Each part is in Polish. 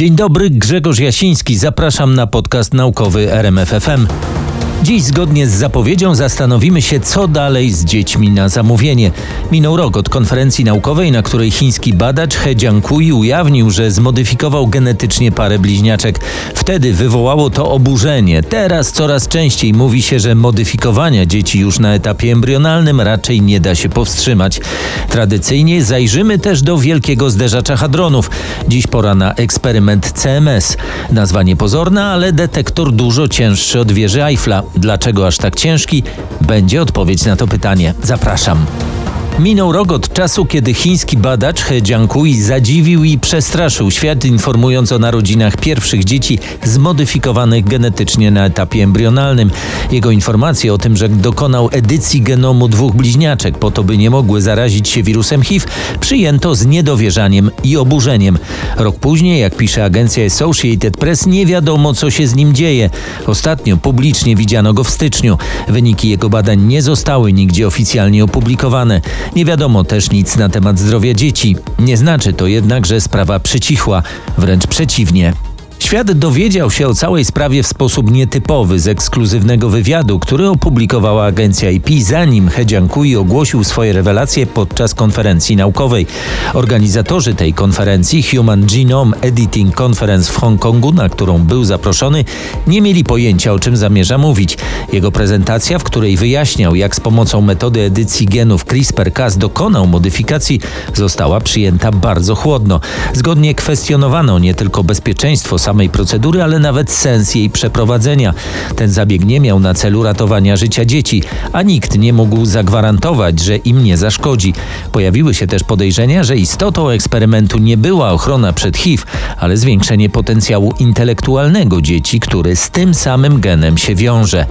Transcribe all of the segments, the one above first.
Dzień dobry, Grzegorz Jasiński. Zapraszam na podcast naukowy RMFFM. Dziś zgodnie z zapowiedzią zastanowimy się, co dalej z dziećmi na zamówienie. Minął rok od konferencji naukowej, na której chiński badacz He Jiankui ujawnił, że zmodyfikował genetycznie parę bliźniaczek. Wtedy wywołało to oburzenie. Teraz coraz częściej mówi się, że modyfikowania dzieci już na etapie embrionalnym raczej nie da się powstrzymać. Tradycyjnie zajrzymy też do wielkiego zderzacza hadronów. Dziś pora na eksperyment CMS. Nazwa niepozorna, ale detektor dużo cięższy od wieży Eiffla. Dlaczego aż tak ciężki? Będzie odpowiedź na to pytanie. Zapraszam. Minął rok od czasu, kiedy chiński badacz He Jiankui zadziwił i przestraszył świat, informując o narodzinach pierwszych dzieci zmodyfikowanych genetycznie na etapie embrionalnym. Jego informacje o tym, że dokonał edycji genomu dwóch bliźniaczek po to, by nie mogły zarazić się wirusem HIV, przyjęto z niedowierzaniem i oburzeniem. Rok później, jak pisze agencja Associated Press, nie wiadomo, co się z nim dzieje. Ostatnio publicznie widziano go w styczniu. Wyniki jego badań nie zostały nigdzie oficjalnie opublikowane. Nie wiadomo też nic na temat zdrowia dzieci. Nie znaczy to jednak, że sprawa przycichła, wręcz przeciwnie. Świat dowiedział się o całej sprawie w sposób nietypowy z ekskluzywnego wywiadu, który opublikowała agencja IP, zanim He Jiankui ogłosił swoje rewelacje podczas konferencji naukowej. Organizatorzy tej konferencji, Human Genome Editing Conference w Hongkongu, na którą był zaproszony, nie mieli pojęcia o czym zamierza mówić. Jego prezentacja, w której wyjaśniał, jak z pomocą metody edycji genów CRISPR-Cas dokonał modyfikacji, została przyjęta bardzo chłodno. Zgodnie kwestionowano nie tylko bezpieczeństwo samej procedury, ale nawet sens jej przeprowadzenia. Ten zabieg nie miał na celu ratowania życia dzieci, a nikt nie mógł zagwarantować, że im nie zaszkodzi. Pojawiły się też podejrzenia, że istotą eksperymentu nie była ochrona przed HIV, ale zwiększenie potencjału intelektualnego dzieci, który z tym samym genem się wiąże.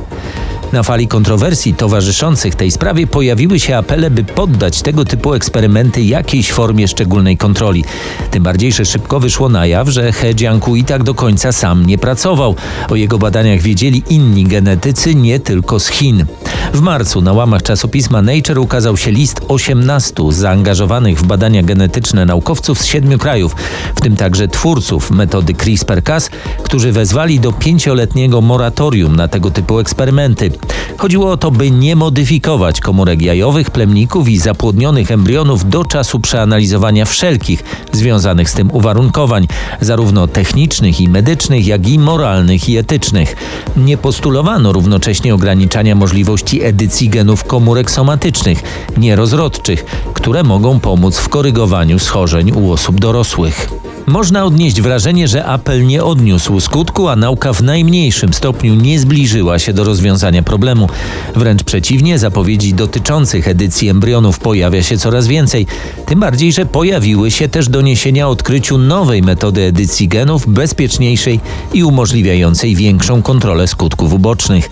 Na fali kontrowersji towarzyszących tej sprawie pojawiły się apele, by poddać tego typu eksperymenty jakiejś formie szczególnej kontroli. Tym bardziej, że szybko wyszło na jaw, że He Jiankui tak do końca sam nie pracował. O jego badaniach wiedzieli inni genetycy, nie tylko z Chin. W marcu na łamach czasopisma Nature ukazał się list 18 zaangażowanych w badania genetyczne naukowców z siedmiu krajów, w tym także twórców metody CRISPR-Cas, którzy wezwali do pięcioletniego moratorium na tego typu eksperymenty. Chodziło o to, by nie modyfikować komórek jajowych, plemników i zapłodnionych embrionów do czasu przeanalizowania wszelkich związanych z tym uwarunkowań, zarówno technicznych i medycznych, jak i moralnych i etycznych. Nie postulowano równocześnie ograniczania możliwości edycji genów komórek somatycznych, nierozrodczych, które mogą pomóc w korygowaniu schorzeń u osób dorosłych. Można odnieść wrażenie, że apel nie odniósł skutku, a nauka w najmniejszym stopniu nie zbliżyła się do rozwiązania problemu. Wręcz przeciwnie, zapowiedzi dotyczących edycji embrionów pojawia się coraz więcej. Tym bardziej, że pojawiły się też doniesienia o odkryciu nowej metody edycji genów, bezpieczniejszej i umożliwiającej większą kontrolę skutków ubocznych.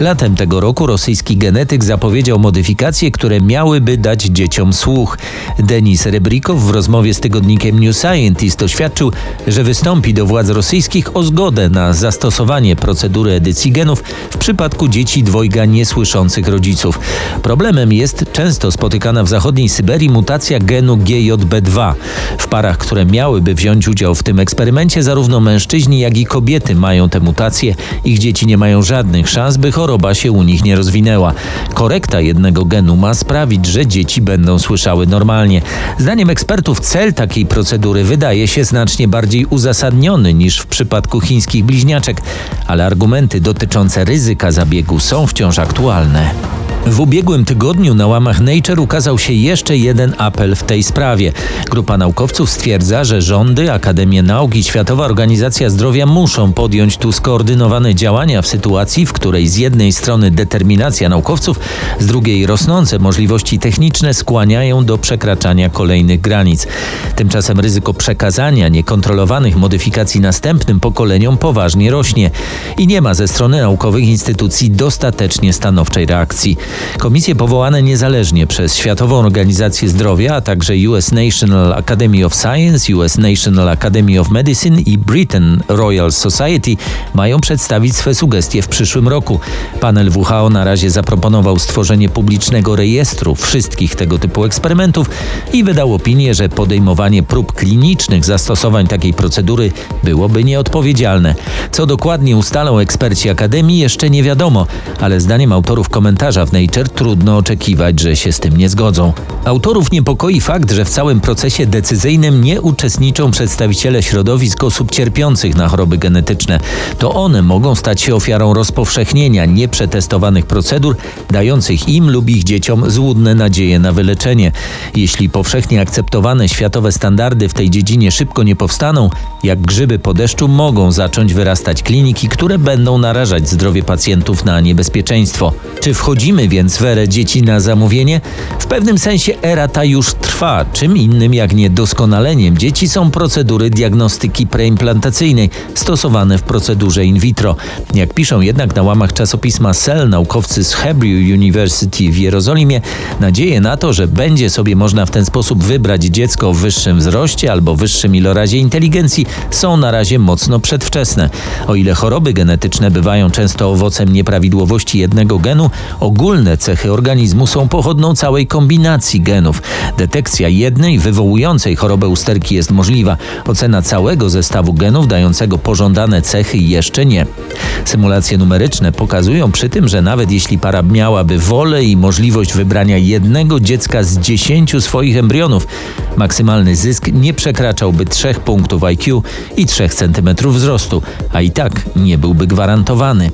Latem tego roku rosyjski genetyk zapowiedział modyfikacje, które miałyby dać dzieciom słuch. Denis Rebrikow w rozmowie z tygodnikiem New Scientist oświadczył, że wystąpi do władz rosyjskich o zgodę na zastosowanie procedury edycji genów w przypadku dzieci dwojga niesłyszących rodziców. Problemem jest często spotykana w zachodniej Syberii mutacja genu GJB2. W parach, które miałyby wziąć udział w tym eksperymencie, zarówno mężczyźni, jak i kobiety mają tę mutację. Ich dzieci nie mają żadnych szans, by choroba się u nich nie rozwinęła. Korekta jednego genu ma sprawić, że dzieci będą słyszały normalnie. Zdaniem ekspertów cel takiej procedury wydaje się znacznie bardziej uzasadniony niż w przypadku chińskich bliźniaczek, ale argumenty dotyczące ryzyka zabiegu są wciąż aktualne. W ubiegłym tygodniu na łamach Nature ukazał się jeszcze jeden apel w tej sprawie. Grupa naukowców stwierdza, że rządy, Akademie Nauk i Światowa Organizacja Zdrowia muszą podjąć tu skoordynowane działania w sytuacji, w której z jednej strony determinacja naukowców, z drugiej rosnące możliwości techniczne skłaniają do przekraczania kolejnych granic. Tymczasem ryzyko przekazania niekontrolowanych modyfikacji następnym pokoleniom poważnie rośnie i nie ma ze strony naukowych instytucji dostatecznie stanowczej reakcji. Komisje powołane niezależnie przez Światową Organizację Zdrowia, a także US National Academy of Science, US National Academy of Medicine i Britain Royal Society mają przedstawić swe sugestie w przyszłym roku. Panel WHO na razie zaproponował stworzenie publicznego rejestru wszystkich tego typu eksperymentów i wydał opinię, że podejmowanie prób klinicznych zastosowań takiej procedury byłoby nieodpowiedzialne. Co dokładnie ustalą eksperci Akademii jeszcze nie wiadomo, ale zdaniem autorów komentarza w Nature trudno oczekiwać, że się z tym nie zgodzą. Autorów niepokoi fakt, że w całym procesie decyzyjnym nie uczestniczą przedstawiciele środowisk osób cierpiących na choroby genetyczne. To one mogą stać się ofiarą rozpowszechnienia nieprzetestowanych procedur, dających im lub ich dzieciom złudne nadzieje na wyleczenie. Jeśli powszechnie akceptowane światowe standardy w tej dziedzinie szybko nie powstaną, jak grzyby po deszczu mogą zacząć wyrastać kliniki, które będą narażać zdrowie pacjentów na niebezpieczeństwo. Czy wchodzimy więc w erę dzieci na zamówienie? W pewnym sensie era ta już trwa. Czym innym jak nie doskonaleniem dzieci są procedury diagnostyki preimplantacyjnej stosowane w procedurze in vitro. Jak piszą jednak na łamach czasopisma Cell naukowcy z Hebrew University w Jerozolimie, nadzieję na to, że będzie sobie można w ten sposób wybrać dziecko o wyższym wzroście albo wyższym ilorazie inteligencji są na razie mocno przedwczesne. O ile choroby genetyczne bywają często owocem nieprawidłowości jednego genu, ogólne cechy organizmu są pochodną całej kombinacji genów. Detekcja jednej wywołującej chorobę usterki jest możliwa. Ocena całego zestawu genów dającego pożądane cechy jeszcze nie. Symulacje numeryczne pokazują przy tym, że nawet jeśli para miałaby wolę i możliwość wybrania jednego dziecka z dziesięciu swoich embrionów, maksymalny zysk nie przekraczałby 3 punktów IQ i 3 cm wzrostu, a i tak nie byłby gwarantowany.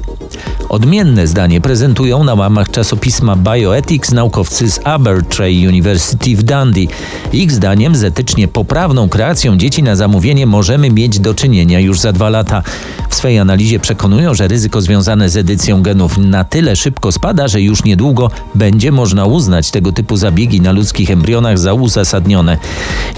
Odmienne zdanie prezentują na łamach czasopisma Bioethics naukowcy z Abertray University w Dundee. Ich zdaniem z etycznie poprawną kreacją dzieci na zamówienie możemy mieć do czynienia już za dwa lata. W swej analizie przekonują, że ryzyko związane z edycją genów na tyle szybko spada, że już niedługo będzie można uznać tego typu zabiegi na ludzkich embrionach za uzasadnione.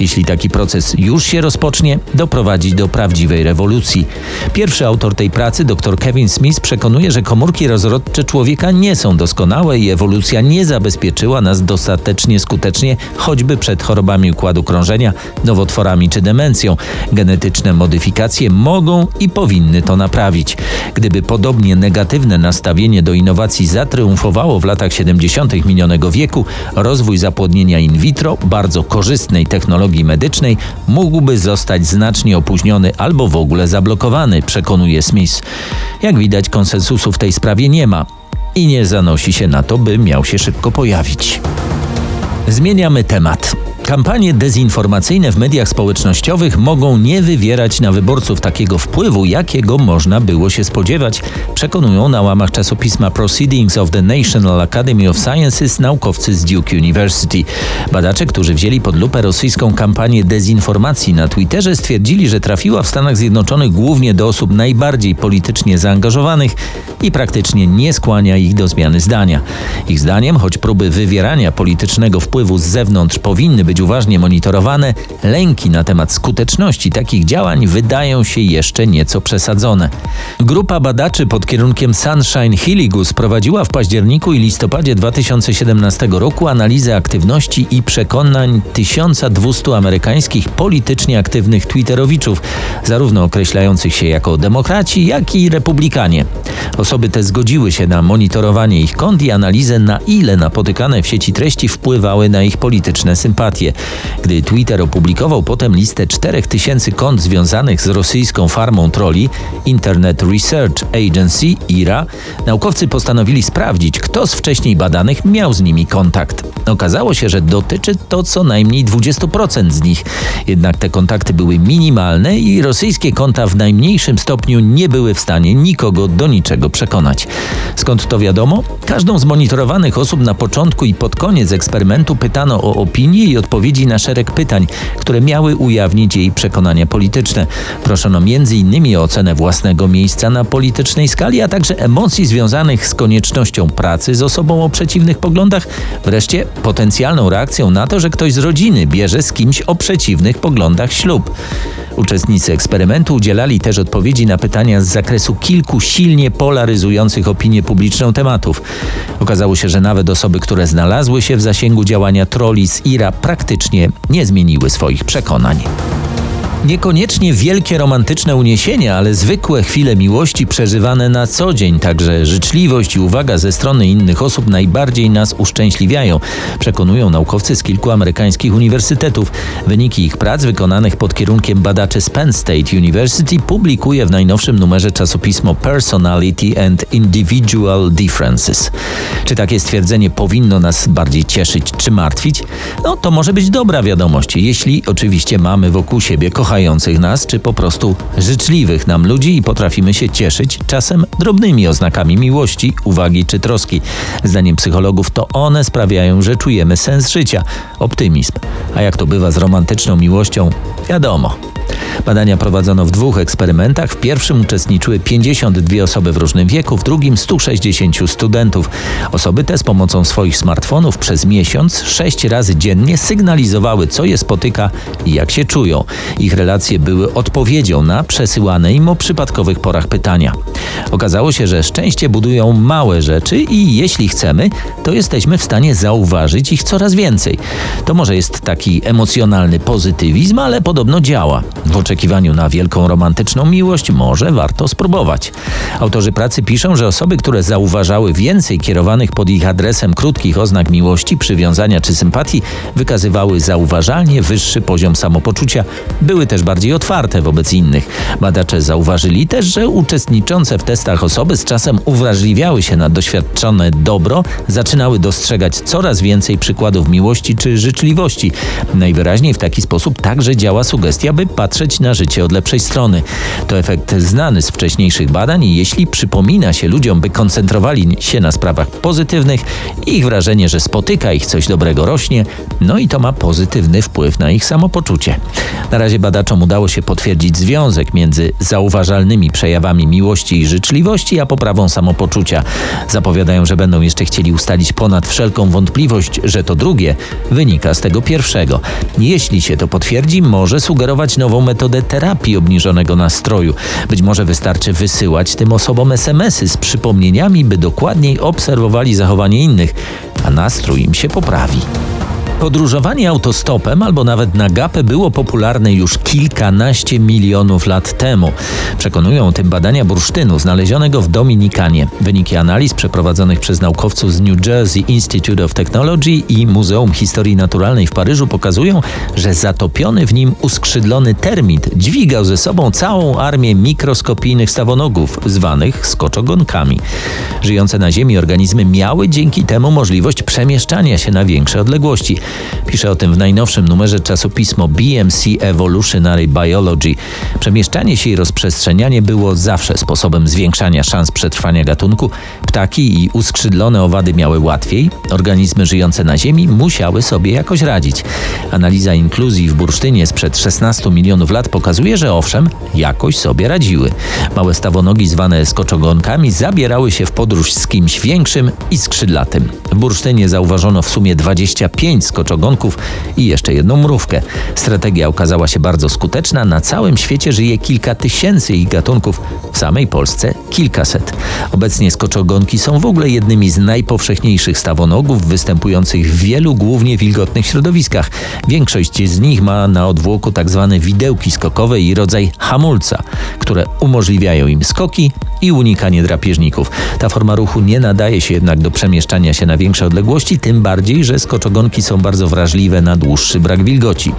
Jeśli taki proces już się rozpocznie, doprowadzi do prawdziwej rewolucji. Pierwszy autor tej pracy, dr Kevin Smith, przekonuje, że komórki rozrodcze człowieka nie są doskonałe i ewolucja nie zabezpieczyła nas dostatecznie skutecznie, choćby przed chorobami układu krążenia, nowotworami czy demencją. Genetyczne modyfikacje mogą i powinny to naprawić. Gdyby podobnie negatywne nastawienie do innowacji zatriumfowało w latach 70. minionego wieku, rozwój zapłodnienia in vitro, bardzo korzystnej technologii medycznej, mógłby zostać znacznie opóźniony albo w ogóle zablokowany, przekonuje Smith. Jak widać, konsensusu w tej sprawie nie ma i nie zanosi się na to, by miał się szybko pojawić. Zmieniamy temat. Kampanie dezinformacyjne w mediach społecznościowych mogą nie wywierać na wyborców takiego wpływu, jakiego można było się spodziewać, przekonują na łamach czasopisma Proceedings of the National Academy of Sciences naukowcy z Duke University. Badacze, którzy wzięli pod lupę rosyjską kampanię dezinformacji na Twitterze, stwierdzili, że trafiła w Stanach Zjednoczonych głównie do osób najbardziej politycznie zaangażowanych i praktycznie nie skłania ich do zmiany zdania. Ich zdaniem, choć próby wywierania politycznego wpływu z zewnątrz powinny być być uważnie monitorowane, lęki na temat skuteczności takich działań wydają się jeszcze nieco przesadzone. Grupa badaczy pod kierunkiem Sunshine Hilligus prowadziła w październiku i listopadzie 2017 roku analizę aktywności i przekonań 1200 amerykańskich politycznie aktywnych Twitterowiczów, zarówno określających się jako demokraci, jak i republikanie. Osoby te zgodziły się na monitorowanie ich kont i analizę, na ile napotykane w sieci treści wpływały na ich polityczne sympatie. Gdy Twitter opublikował potem listę 4000 kont związanych z rosyjską farmą troli, Internet Research Agency IRA, naukowcy postanowili sprawdzić, kto z wcześniej badanych miał z nimi kontakt. Okazało się, że dotyczy to co najmniej 20% z nich. Jednak te kontakty były minimalne i rosyjskie konta w najmniejszym stopniu nie były w stanie nikogo do niczego przekonać. Skąd to wiadomo? Każdą z monitorowanych osób na początku i pod koniec eksperymentu pytano o opinię i odpowiedź odpowiedzi na szereg pytań, które miały ujawnić jej przekonania polityczne. Proszono m.in. o ocenę własnego miejsca na politycznej skali, a także emocji związanych z koniecznością pracy z osobą o przeciwnych poglądach, wreszcie potencjalną reakcją na to, że ktoś z rodziny bierze z kimś o przeciwnych poglądach ślub. Uczestnicy eksperymentu udzielali też odpowiedzi na pytania z zakresu kilku silnie polaryzujących opinię publiczną tematów. Okazało się, że nawet osoby, które znalazły się w zasięgu działania troli z IRA praktycznie nie zmieniły swoich przekonań. Niekoniecznie wielkie romantyczne uniesienia, ale zwykłe chwile miłości przeżywane na co dzień, także życzliwość i uwaga ze strony innych osób najbardziej nas uszczęśliwiają, przekonują naukowcy z kilku amerykańskich uniwersytetów. Wyniki ich prac wykonanych pod kierunkiem badaczy z Penn State University publikuje w najnowszym numerze czasopismo Personality and Individual Differences. Czy takie stwierdzenie powinno nas bardziej cieszyć czy martwić? No to może być dobra wiadomość, jeśli oczywiście mamy wokół siebie kochających kochających nas, czy po prostu życzliwych nam ludzi i potrafimy się cieszyć czasem drobnymi oznakami miłości, uwagi czy troski. Zdaniem psychologów to one sprawiają, że czujemy sens życia, optymizm. A jak to bywa z romantyczną miłością? Wiadomo. Badania prowadzono w dwóch eksperymentach. W pierwszym uczestniczyły 52 osoby w różnym wieku, w drugim 160 studentów. Osoby te z pomocą swoich smartfonów przez miesiąc sześć razy dziennie sygnalizowały, co je spotyka i jak się czują. Ich relacje były odpowiedzią na przesyłane im o przypadkowych porach pytania. Okazało się, że szczęście budują małe rzeczy i jeśli chcemy, to jesteśmy w stanie zauważyć ich coraz więcej. To może jest taki emocjonalny pozytywizm, ale podobno działa. W oczekiwaniu na wielką romantyczną miłość może warto spróbować. Autorzy pracy piszą, że osoby, które zauważały więcej kierowanych pod ich adresem krótkich oznak miłości, przywiązania czy sympatii, wykazywały zauważalnie wyższy poziom samopoczucia, były też bardziej otwarte wobec innych. Badacze zauważyli też, że uczestniczące w testach osoby z czasem uwrażliwiały się na doświadczone dobro, zaczynały dostrzegać coraz więcej przykładów miłości czy życzliwości. Najwyraźniej w taki sposób także działa sugestia, by patrzeć na życie od lepszej strony. To efekt znany z wcześniejszych badań i jeśli przypomina się ludziom, by koncentrowali się na sprawach pozytywnych, ich wrażenie, że spotyka ich coś dobrego rośnie, no i to ma pozytywny wpływ na ich samopoczucie. Na razie badaczom udało się potwierdzić związek między zauważalnymi przejawami miłości i życzliwości, a poprawą samopoczucia. Zapowiadają, że będą jeszcze chcieli ustalić ponad wszelką wątpliwość, że to drugie wynika z tego pierwszego. Jeśli się to potwierdzi, może sugerować nową metodę terapii obniżonego nastroju. Być może wystarczy wysyłać tym osobom SMS-y z przypomnieniami, by dokładniej obserwowali zachowanie innych, a nastrój im się poprawi. Podróżowanie autostopem albo nawet na gapę było popularne już kilkanaście milionów lat temu. Przekonują o tym badania bursztynu znalezionego w Dominikanie. Wyniki analiz przeprowadzonych przez naukowców z New Jersey Institute of Technology i Muzeum Historii Naturalnej w Paryżu pokazują, że zatopiony w nim uskrzydlony termit dźwigał ze sobą całą armię mikroskopijnych stawonogów, zwanych skoczogonkami. Żyjące na Ziemi organizmy miały dzięki temu możliwość przemieszczania się na większe odległości. Pisze o tym w najnowszym numerze czasopismo BMC Evolutionary Biology. Przemieszczanie się i rozprzestrzenianie było zawsze sposobem zwiększania szans przetrwania gatunku. Ptaki i uskrzydlone owady miały łatwiej, organizmy żyjące na Ziemi musiały sobie jakoś radzić. Analiza inkluzji w bursztynie sprzed 16 milionów lat pokazuje, że owszem, jakoś sobie radziły. Małe stawonogi zwane skoczogonkami zabierały się w podróż z kimś większym i skrzydlatym. W bursztynie zauważono w sumie 25 skoczogonków i jeszcze jedną mrówkę. Strategia okazała się bardzo skuteczna. Na całym świecie żyje kilka tysięcy ich gatunków, w samej Polsce kilkaset. Obecnie skoczogonki są w ogóle jednymi z najpowszechniejszych stawonogów występujących w wielu głównie wilgotnych środowiskach. Większość z nich ma na odwłoku tzw. Tak widełki skokowe i rodzaj hamulca, które umożliwiają im skoki i unikanie drapieżników. Ta forma ruchu nie nadaje się jednak do przemieszczania się na większe odległości, tym bardziej, że skoczogonki są bardzo wrażliwe na dłuższy brak wilgoci.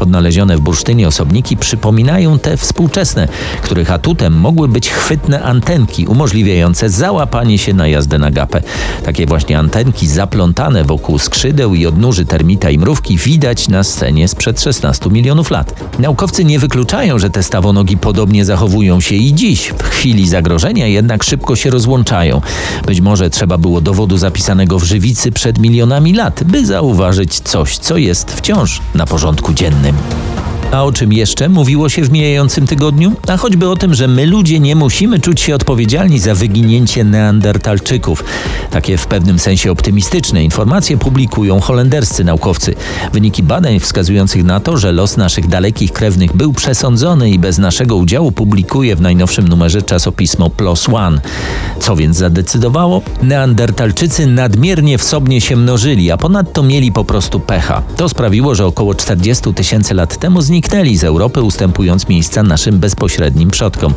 Odnalezione w bursztynie osobniki przypominają te współczesne, których atutem mogły być chwytne antenki umożliwiające załapanie się na jazdę na gapę. Takie właśnie antenki zaplątane wokół skrzydeł i odnóży termita i mrówki widać na scenie sprzed 16 milionów lat. Naukowcy nie wykluczają, że te stawonogi podobnie zachowują się i dziś w chwili zagrożenia stworzenia jednak szybko się rozłączają. Być może trzeba było dowodu zapisanego w żywicy przed milionami lat, by zauważyć coś, co jest wciąż na porządku dziennym. A o czym jeszcze mówiło się w mijającym tygodniu? A choćby o tym, że my ludzie nie musimy czuć się odpowiedzialni za wyginięcie neandertalczyków. Takie w pewnym sensie optymistyczne informacje publikują holenderscy naukowcy. Wyniki badań wskazujących na to, że los naszych dalekich krewnych był przesądzony i bez naszego udziału publikuje w najnowszym numerze czasopismo PLOS ONE. Co więc zadecydowało? Neandertalczycy nadmiernie wsobnie się mnożyli, a ponadto mieli po prostu pecha. To sprawiło, że około 40 tysięcy lat temu zniknęli zniknęli z Europy, ustępując miejsca naszym bezpośrednim przodkom.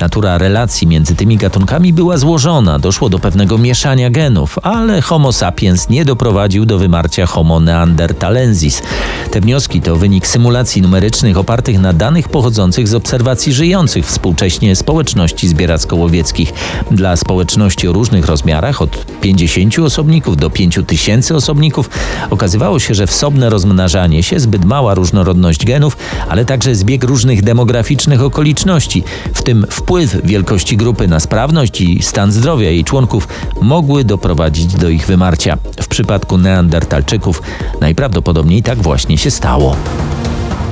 Natura relacji między tymi gatunkami była złożona, doszło do pewnego mieszania genów, ale Homo sapiens nie doprowadził do wymarcia Homo neanderthalensis. Te wnioski to wynik symulacji numerycznych opartych na danych pochodzących z obserwacji żyjących współcześnie społeczności zbieracko-łowieckich. Dla społeczności o różnych rozmiarach, od 50 osobników do 5000 osobników, okazywało się, że wsobne rozmnażanie się, zbyt mała różnorodność genów ale także zbieg różnych demograficznych okoliczności, w tym wpływ wielkości grupy na sprawność i stan zdrowia jej członków, mogły doprowadzić do ich wymarcia. W przypadku Neandertalczyków najprawdopodobniej tak właśnie się stało.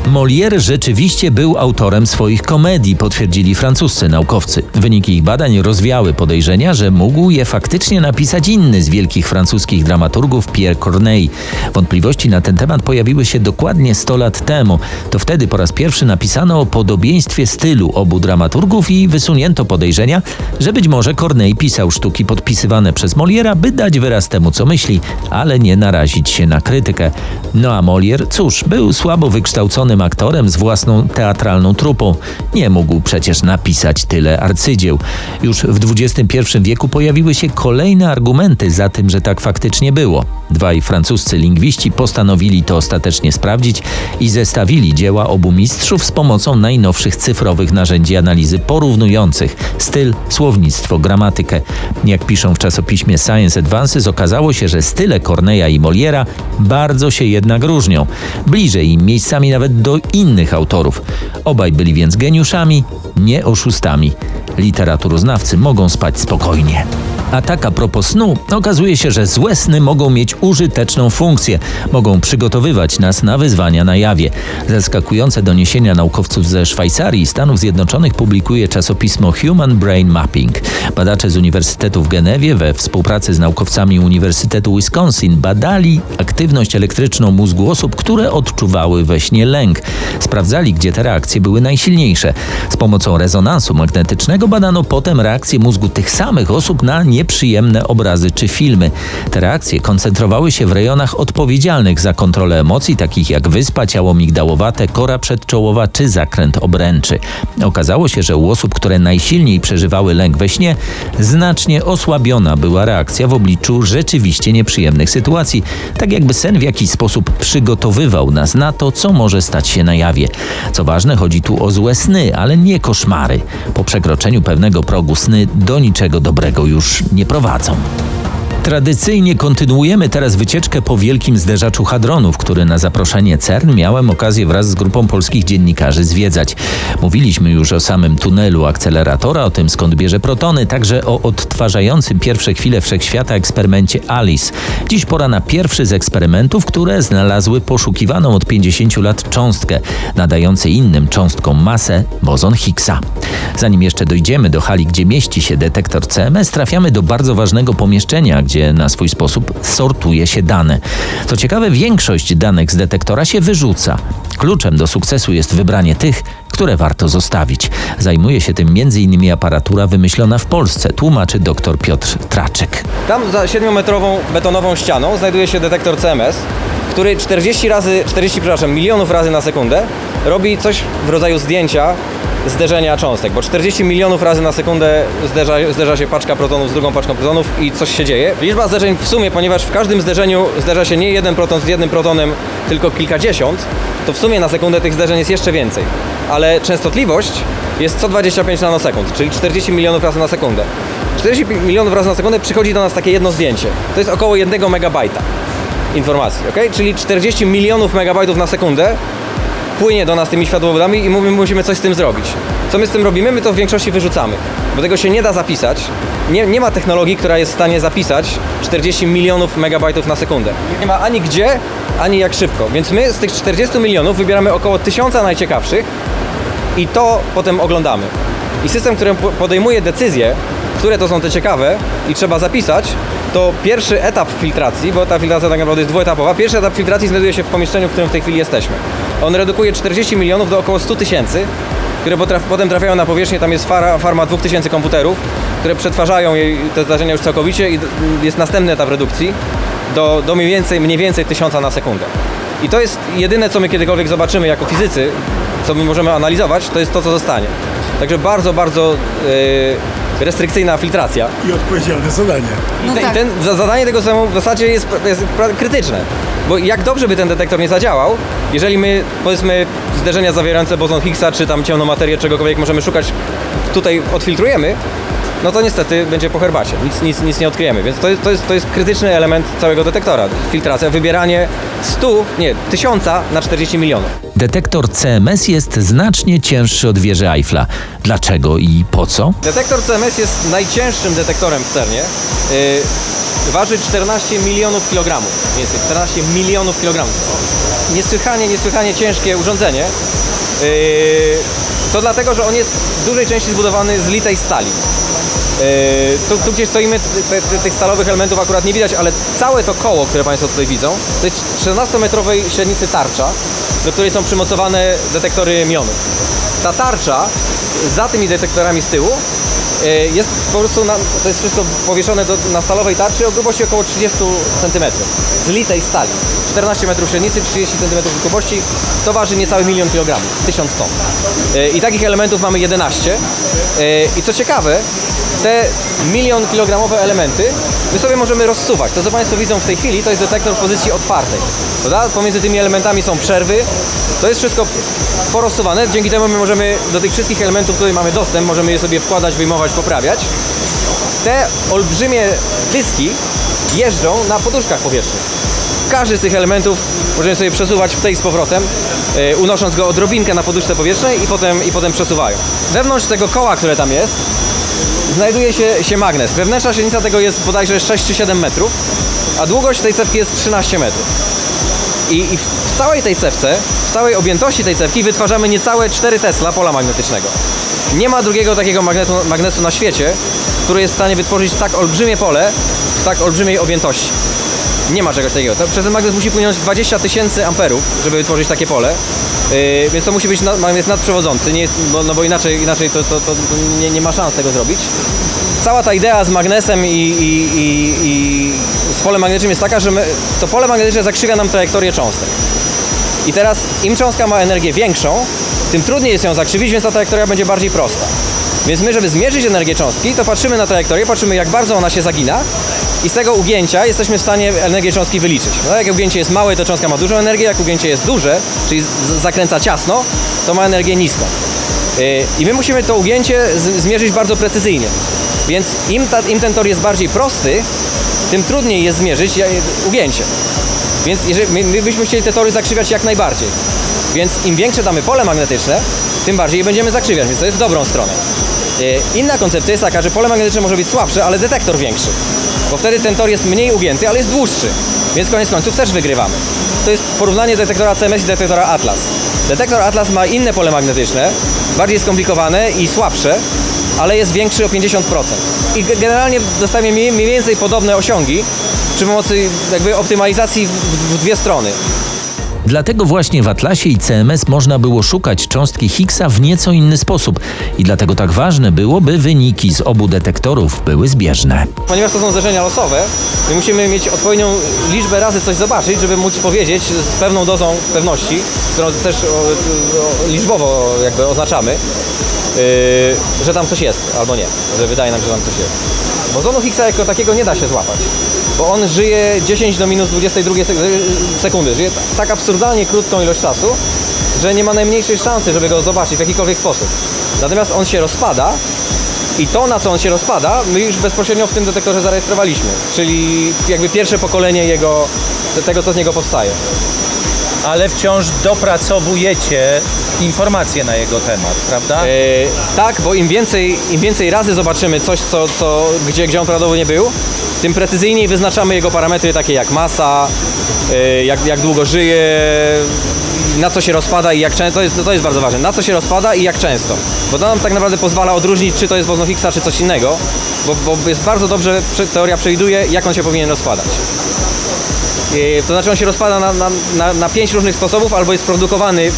Molière rzeczywiście był autorem swoich komedii, potwierdzili francuscy naukowcy. Wyniki ich badań rozwiały podejrzenia, że mógł je faktycznie napisać inny z wielkich francuskich dramaturgów, Pierre Corneille. Wątpliwości na ten temat pojawiły się dokładnie 100 lat temu. To wtedy po raz pierwszy napisano o podobieństwie stylu obu dramaturgów i wysunięto podejrzenia, że być może Corneille pisał sztuki podpisywane przez Moliera, by dać wyraz temu, co myśli, ale nie narazić się na krytykę. No a Molière, cóż, był słabo wykształcony aktorem z własną teatralną trupą. Nie mógł przecież napisać tyle arcydzieł. Już w XXI wieku pojawiły się kolejne argumenty za tym, że tak faktycznie było. Dwaj francuscy lingwiści postanowili to ostatecznie sprawdzić i zestawili dzieła obu mistrzów z pomocą najnowszych cyfrowych narzędzi analizy porównujących styl, słownictwo, gramatykę. Jak piszą w czasopiśmie Science Advances, okazało się, że style Corneja i Moliera bardzo się jednak różnią. Bliżej im miejscami nawet do innych autorów. Obaj byli więc geniuszami, nie oszustami. Literaturoznawcy mogą spać spokojnie. A tak a propos snu, okazuje się, że złe sny mogą mieć użyteczną funkcję. Mogą przygotowywać nas na wyzwania na jawie. Zaskakujące doniesienia naukowców ze Szwajcarii i Stanów Zjednoczonych publikuje czasopismo Human Brain Mapping. Badacze z Uniwersytetu w Genewie we współpracy z naukowcami Uniwersytetu Wisconsin badali aktywność elektryczną mózgu osób, które odczuwały we śnie lęk. Sprawdzali, gdzie te reakcje były najsilniejsze. Z pomocą rezonansu magnetycznego badano potem reakcje mózgu tych samych osób na nie nieprzyjemne obrazy czy filmy. Te reakcje koncentrowały się w rejonach odpowiedzialnych za kontrolę emocji, takich jak wyspa, ciało migdałowate, kora przedczołowa czy zakręt obręczy. Okazało się, że u osób, które najsilniej przeżywały lęk we śnie, znacznie osłabiona była reakcja w obliczu rzeczywiście nieprzyjemnych sytuacji, tak jakby sen w jakiś sposób przygotowywał nas na to, co może stać się na jawie. Co ważne, chodzi tu o złe sny, ale nie koszmary. Po przekroczeniu pewnego progu sny do niczego dobrego już nie prowadzą. Tradycyjnie kontynuujemy teraz wycieczkę po wielkim zderzaczu hadronów, który na zaproszenie CERN miałem okazję wraz z grupą polskich dziennikarzy zwiedzać. Mówiliśmy już o samym tunelu akceleratora, o tym skąd bierze protony, także o odtwarzającym pierwsze chwile wszechświata eksperymencie ALICE. Dziś pora na pierwszy z eksperymentów, które znalazły poszukiwaną od 50 lat cząstkę, nadający innym cząstkom masę bozon Higgsa. Zanim jeszcze dojdziemy do hali, gdzie mieści się detektor CMS, trafiamy do bardzo ważnego pomieszczenia, gdzie na swój sposób sortuje się dane. Co ciekawe, większość danych z detektora się wyrzuca. Kluczem do sukcesu jest wybranie tych, które warto zostawić. Zajmuje się tym m.in. aparatura wymyślona w Polsce, tłumaczy dr Piotr Traczyk. Tam za 7-metrową betonową ścianą znajduje się detektor CMS, który 40 razy, 40 przepraszam, milionów razy na sekundę robi coś w rodzaju zdjęcia zderzenia cząstek, bo 40 milionów razy na sekundę zderza, zderza się paczka protonów z drugą paczką protonów i coś się dzieje. Liczba zderzeń w sumie, ponieważ w każdym zderzeniu zderza się nie jeden proton z jednym protonem, tylko kilkadziesiąt, to w sumie na sekundę tych zderzeń jest jeszcze więcej. Ale częstotliwość jest co 25 nanosekund, czyli 40 milionów razy na sekundę. 40 milionów razy na sekundę przychodzi do nas takie jedno zdjęcie. To jest około 1 megabajta informacji, ok? Czyli 40 milionów megabajtów na sekundę płynie do nas tymi światłowodami i my musimy coś z tym zrobić. Co my z tym robimy? My to w większości wyrzucamy, bo tego się nie da zapisać. Nie, nie ma technologii, która jest w stanie zapisać 40 milionów megabajtów na sekundę. Nie ma ani gdzie, ani jak szybko. Więc my z tych 40 milionów wybieramy około 1000 najciekawszych i to potem oglądamy. I system, który po- podejmuje decyzje, które to są te ciekawe i trzeba zapisać, to pierwszy etap filtracji, bo ta filtracja tak naprawdę jest dwuetapowa, pierwszy etap filtracji znajduje się w pomieszczeniu, w którym w tej chwili jesteśmy. On redukuje 40 milionów do około 100 tysięcy, które potraf, potem trafiają na powierzchnię, tam jest fara, farma 2000 komputerów, które przetwarzają jej te zdarzenia już całkowicie i jest następny etap redukcji do, do mniej więcej, mniej więcej 1000 na sekundę. I to jest jedyne, co my kiedykolwiek zobaczymy jako fizycy, co my możemy analizować, to jest to, co zostanie. Także bardzo, bardzo yy, restrykcyjna filtracja. I odpowiedzialne zadanie. I, No te, tak. I ten za- zadanie tego systemu w zasadzie jest, jest krytyczne. Bo jak dobrze by ten detektor nie zadziałał, jeżeli my, powiedzmy, zderzenia zawierające bozon Higgsa, czy tam ciemną materię, czegokolwiek możemy szukać, tutaj odfiltrujemy, no to niestety będzie po herbacie. Nic, nic, nic nie odkryjemy. Więc to to, jest, to jest krytyczny element całego detektora. Filtracja, wybieranie 100, nie, 1000 na 40 milionów. Detektor CMS jest znacznie cięższy od wieży Eiffla. Dlaczego i po co? Detektor CMS jest najcięższym detektorem w CERNie. Yy, waży 14 milionów kilogramów. Mniej więcej 14 milionów kilogramów. Niesłychanie, niesłychanie ciężkie urządzenie. Yy, to dlatego, że on jest w dużej części zbudowany z litej stali. Yy, tu, tu gdzie stoimy, te, te, tych stalowych elementów akurat nie widać, ale całe to koło, które Państwo tutaj widzą, to jest 16-metrowej średnicy tarcza, do której są przymocowane detektory mionów. Ta tarcza za tymi detektorami z tyłu yy, jest po prostu, na, to jest wszystko powieszone do, na stalowej tarczy o grubości około 30 cm z litej stali. 14 metrów średnicy, 30 cm grubości, to waży niecały milion kilogramów, 1000 ton. Yy, I takich elementów mamy 11. Yy, I co ciekawe, te milion kilogramowe elementy my sobie możemy rozsuwać. To co Państwo widzą w tej chwili to jest detektor w pozycji otwartej. Prawda? Pomiędzy tymi elementami są przerwy. To jest wszystko porozsuwane. Dzięki temu my możemy do tych wszystkich elementów, tutaj mamy dostęp, możemy je sobie wkładać, wyjmować, poprawiać. Te olbrzymie dyski jeżdżą na poduszkach powietrznych. Każdy z tych elementów możemy sobie przesuwać w tej z powrotem, yy, unosząc go odrobinkę na poduszce powietrznej i potem, i potem przesuwają. Wewnątrz tego koła, które tam jest, znajduje się, się magnes. Wewnętrzna średnica tego jest bodajże 6 czy 7 metrów, a długość tej cewki jest 13 metrów. I, I w całej tej cewce, w całej objętości tej cewki wytwarzamy niecałe 4 Tesla pola magnetycznego. Nie ma drugiego takiego magnetu, magnesu na świecie, który jest w stanie wytworzyć tak olbrzymie pole w tak olbrzymiej objętości. Nie ma czegoś takiego. Przez ten magnes musi płynąć 20 tysięcy amperów, żeby wytworzyć takie pole. Yy, więc to musi być na, magnes nadprzewodzący, nie jest, bo, no bo inaczej, inaczej to, to, to nie, nie ma szans tego zrobić. Cała ta idea z magnesem i, i, i, i z polem magnetycznym jest taka, że my, to pole magnetyczne zakrzywia nam trajektorię cząstek. I teraz im cząstka ma energię większą, tym trudniej jest ją zakrzywić, więc ta trajektoria będzie bardziej prosta. Więc my, żeby zmierzyć energię cząstki, to patrzymy na trajektorię, patrzymy jak bardzo ona się zagina i z tego ugięcia jesteśmy w stanie energię cząstki wyliczyć. No, jak ugięcie jest małe, to cząstka ma dużą energię, jak ugięcie jest duże, czyli zakręca ciasno, to ma energię niską. Yy, I my musimy to ugięcie zmierzyć bardzo precyzyjnie. Więc im, ta, im ten tor jest bardziej prosty, tym trudniej jest zmierzyć ugięcie. Więc jeżeli, my, my byśmy chcieli te tory zakrzywiać jak najbardziej. Więc im większe damy pole magnetyczne, tym bardziej je będziemy zakrzywiać, więc to jest w dobrą stronę. E, Inna koncepcja jest taka, że pole magnetyczne może być słabsze, ale detektor większy. Bo wtedy ten tor jest mniej ugięty, ale jest dłuższy. Więc koniec końców też wygrywamy. To jest porównanie detektora CMS i detektora Atlas. Detektor Atlas ma inne pole magnetyczne, bardziej skomplikowane i słabsze, ale jest większy o 50%. I ge- generalnie dostajemy mniej, mniej więcej podobne osiągi przy pomocy jakby optymalizacji w dwie strony. Dlatego właśnie w Atlasie i CMS można było szukać cząstki Higgsa w nieco inny sposób i dlatego tak ważne było, by wyniki z obu detektorów były zbieżne. Ponieważ to są zdarzenia losowe, my musimy mieć odpowiednią liczbę razy coś zobaczyć, żeby móc powiedzieć z pewną dozą pewności, którą też liczbowo jakby oznaczamy, yy, że tam coś jest albo nie, że wydaje nam się, że tam coś jest. Bozonu Higgsa jako takiego nie da się złapać, bo on żyje 10 do minus 22 sek- sekundy, żyje ta- tak absurdalnie krótką ilość czasu, że nie ma najmniejszej szansy, żeby go zobaczyć w jakikolwiek sposób. Natomiast on się rozpada i to, na co on się rozpada, my już bezpośrednio w tym detektorze zarejestrowaliśmy, czyli jakby pierwsze pokolenie jego, tego, co z niego powstaje. ale wciąż dopracowujecie informacje na jego temat, prawda? E, tak, bo im więcej, im więcej razy zobaczymy coś, co, co, gdzie, gdzie on prawdopodobnie nie był, tym precyzyjniej wyznaczamy jego parametry takie jak masa, e, jak, jak długo żyje, na co się rozpada i jak często, to jest, to jest bardzo ważne, na co się rozpada i jak często. Bo to nam tak naprawdę pozwala odróżnić, czy to jest Higgsa, czy coś innego, bo, bo jest bardzo dobrze, teoria przewiduje, jak on się powinien rozpadać. E, To znaczy on się rozpada na, na, na, na pięć różnych sposobów, albo jest produkowany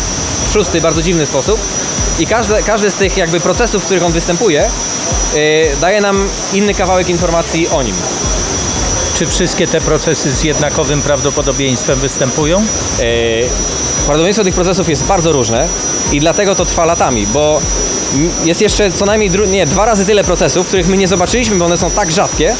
w szósty, bardzo dziwny sposób. I każdy, każdy z tych jakby procesów, w których on występuje, e, daje nam inny kawałek informacji o nim. Czy wszystkie te procesy z jednakowym prawdopodobieństwem występują? E, Prawdopodobieństwo tych procesów jest bardzo różne i dlatego to trwa latami, bo jest jeszcze co najmniej nie, dwa razy tyle procesów, których my nie zobaczyliśmy, bo one są tak rzadkie,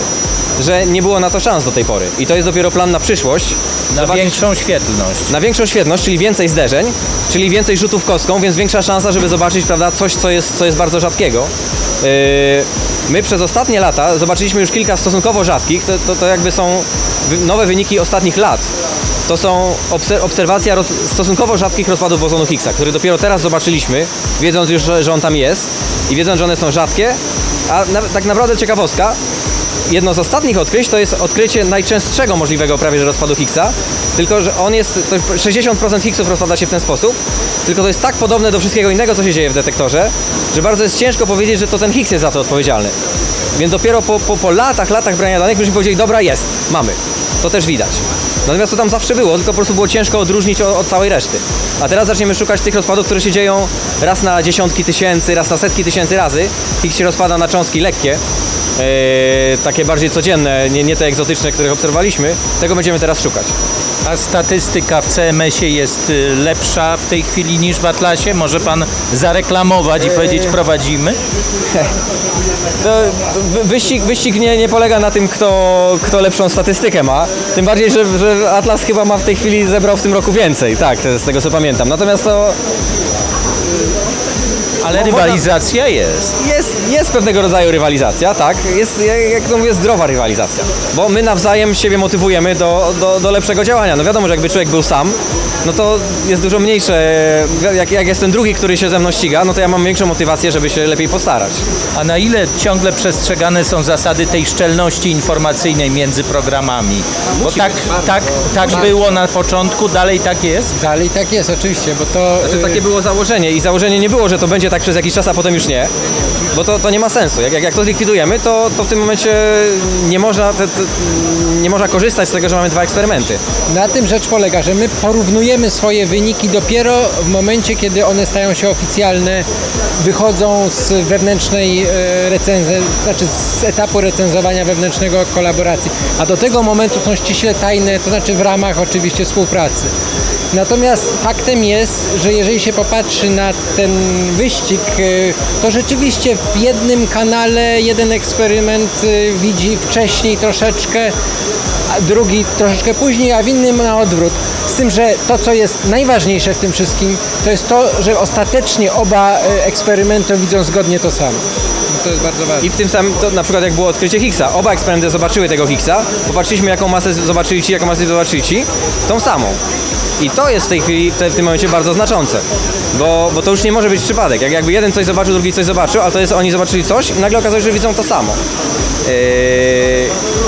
że nie było na to szans do tej pory. I to jest dopiero plan na przyszłość. Na Zobaczyć- większą świetlność. na większą świetność, czyli więcej zderzeń, czyli więcej rzutów kostką, więc większa szansa, żeby zobaczyć prawda, coś, co jest, co jest bardzo rzadkiego. Yy, my przez ostatnie lata zobaczyliśmy już kilka stosunkowo rzadkich, to, to, to jakby są nowe wyniki ostatnich lat. To są obser- obserwacja stosunkowo rzadkich rozpadów bozonu Higgsa, który dopiero teraz zobaczyliśmy, wiedząc już, że, że on tam jest i wiedząc, że one są rzadkie. A na, tak naprawdę ciekawostka, jedno z ostatnich odkryć to jest odkrycie najczęstszego możliwego prawie że rozpadu Higgsa, tylko że on jest, to 60% Higgsów rozpada się w ten sposób, tylko to jest tak podobne do wszystkiego innego, co się dzieje w detektorze, że bardzo jest ciężko powiedzieć, że to ten Higgs jest za to odpowiedzialny. Więc dopiero po, po, po latach, latach brania danych myśmy powiedzieli, dobra jest, mamy. To też widać. Natomiast to tam zawsze było, tylko po prostu było ciężko odróżnić od, od całej reszty. A teraz zaczniemy szukać tych rozpadów, które się dzieją raz na dziesiątki tysięcy, raz na setki tysięcy razy. Higgs się rozpada na cząstki lekkie, e, takie bardziej codzienne, nie, nie te egzotyczne, których obserwowaliśmy. Tego będziemy teraz szukać. A statystyka w CMS-ie jest y, lepsza w tej chwili niż w Atlasie? Może pan zareklamować i powiedzieć prowadzimy? Wyścig wyścig nie, nie polega na tym, kto, kto lepszą statystykę ma. Tym bardziej, że, że Atlas chyba ma w tej chwili zebrał w tym roku więcej, tak, z tego co pamiętam. Natomiast to Ale rywalizacja jest. jest, jest pewnego rodzaju rywalizacja, tak. Jest, jak- jak to mówię, zdrowa rywalizacja. Bo my nawzajem siebie motywujemy do, do, do lepszego działania. No wiadomo, że jakby człowiek był sam, no to jest dużo mniejsze. Jak, jak jest ten drugi, który się ze mną ściga, no to ja mam większą motywację, żeby się lepiej postarać. A na ile ciągle przestrzegane są zasady tej szczelności informacyjnej między programami? Bo tak, tak, tak było na początku, dalej tak jest? Dalej tak jest, oczywiście, bo to... Znaczy, y, takie było założenie i założenie nie było, że to będzie tak przez jakiś czas, a potem już nie, bo to, to nie ma sensu. Jak, jak, jak to zlikwidujemy, to, to w tym momencie nie można, te, te, nie można korzystać z tego, że mamy dwa eksperymenty. Na tym rzecz polega, że my porównujemy swoje wyniki dopiero w momencie, kiedy one stają się oficjalne, wychodzą z wewnętrznej recenzji, znaczy z etapu recenzowania wewnętrznego kolaboracji. A do tego momentu są ściśle tajne, to znaczy w ramach oczywiście współpracy. Natomiast faktem jest, że jeżeli się popatrzy na ten wyścig, y, to rzeczywiście w jednym kanale jeden eksperyment y, widzi wcześniej troszeczkę, a drugi troszeczkę później, a w innym na odwrót. Z tym, że to, co jest najważniejsze w tym wszystkim, to jest to, że ostatecznie oba y, eksperymenty widzą zgodnie to samo. To jest bardzo ważne. I w tym samym, to na przykład jak było odkrycie Higgsa, oba eksperymenty zobaczyły tego Higgsa, popatrzyliśmy jaką masę zobaczyli ci, jaką masę zobaczyli ci, tą samą. I to jest w tej chwili, w tym momencie bardzo znaczące, bo, bo to już nie może być przypadek. Jak jakby jeden coś zobaczył, drugi coś zobaczył, ale to jest, oni zobaczyli coś i nagle okazało się, że widzą to samo. Yy,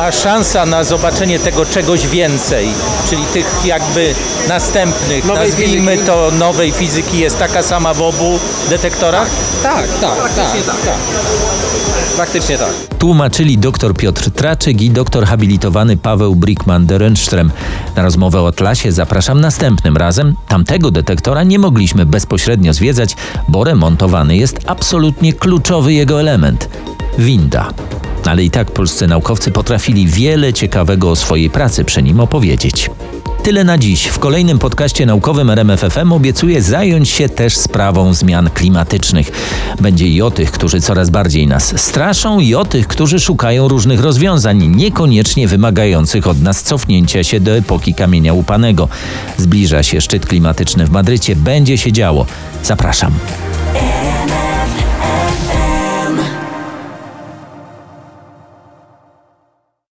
A szansa na zobaczenie tego czegoś więcej, czyli tych jakby następnych, Nowej nazwijmy fizyki. to nowej fizyki, jest taka sama w obu detektorach? Tak, tak, Praktycznie tak, tak. Praktycznie tak. Tłumaczyli dr Piotr Traczyk i doktor habilitowany Paweł Brickman-Derenström. Na rozmowę o Atlasie zapraszam następnym razem. Tamtego detektora nie mogliśmy bezpośrednio zwiedzać, bo remontowany jest absolutnie kluczowy jego element – winda. Ale i tak polscy naukowcy potrafili wiele ciekawego o swojej pracy przy nim opowiedzieć. Tyle na dziś. W kolejnym podcaście naukowym RMFFM obiecuję zająć się też sprawą zmian klimatycznych. Będzie i o tych, którzy coraz bardziej nas straszą, i o tych, którzy szukają różnych rozwiązań, niekoniecznie wymagających od nas cofnięcia się do epoki kamienia łupanego. Zbliża się szczyt klimatyczny w Madrycie, będzie się działo. Zapraszam.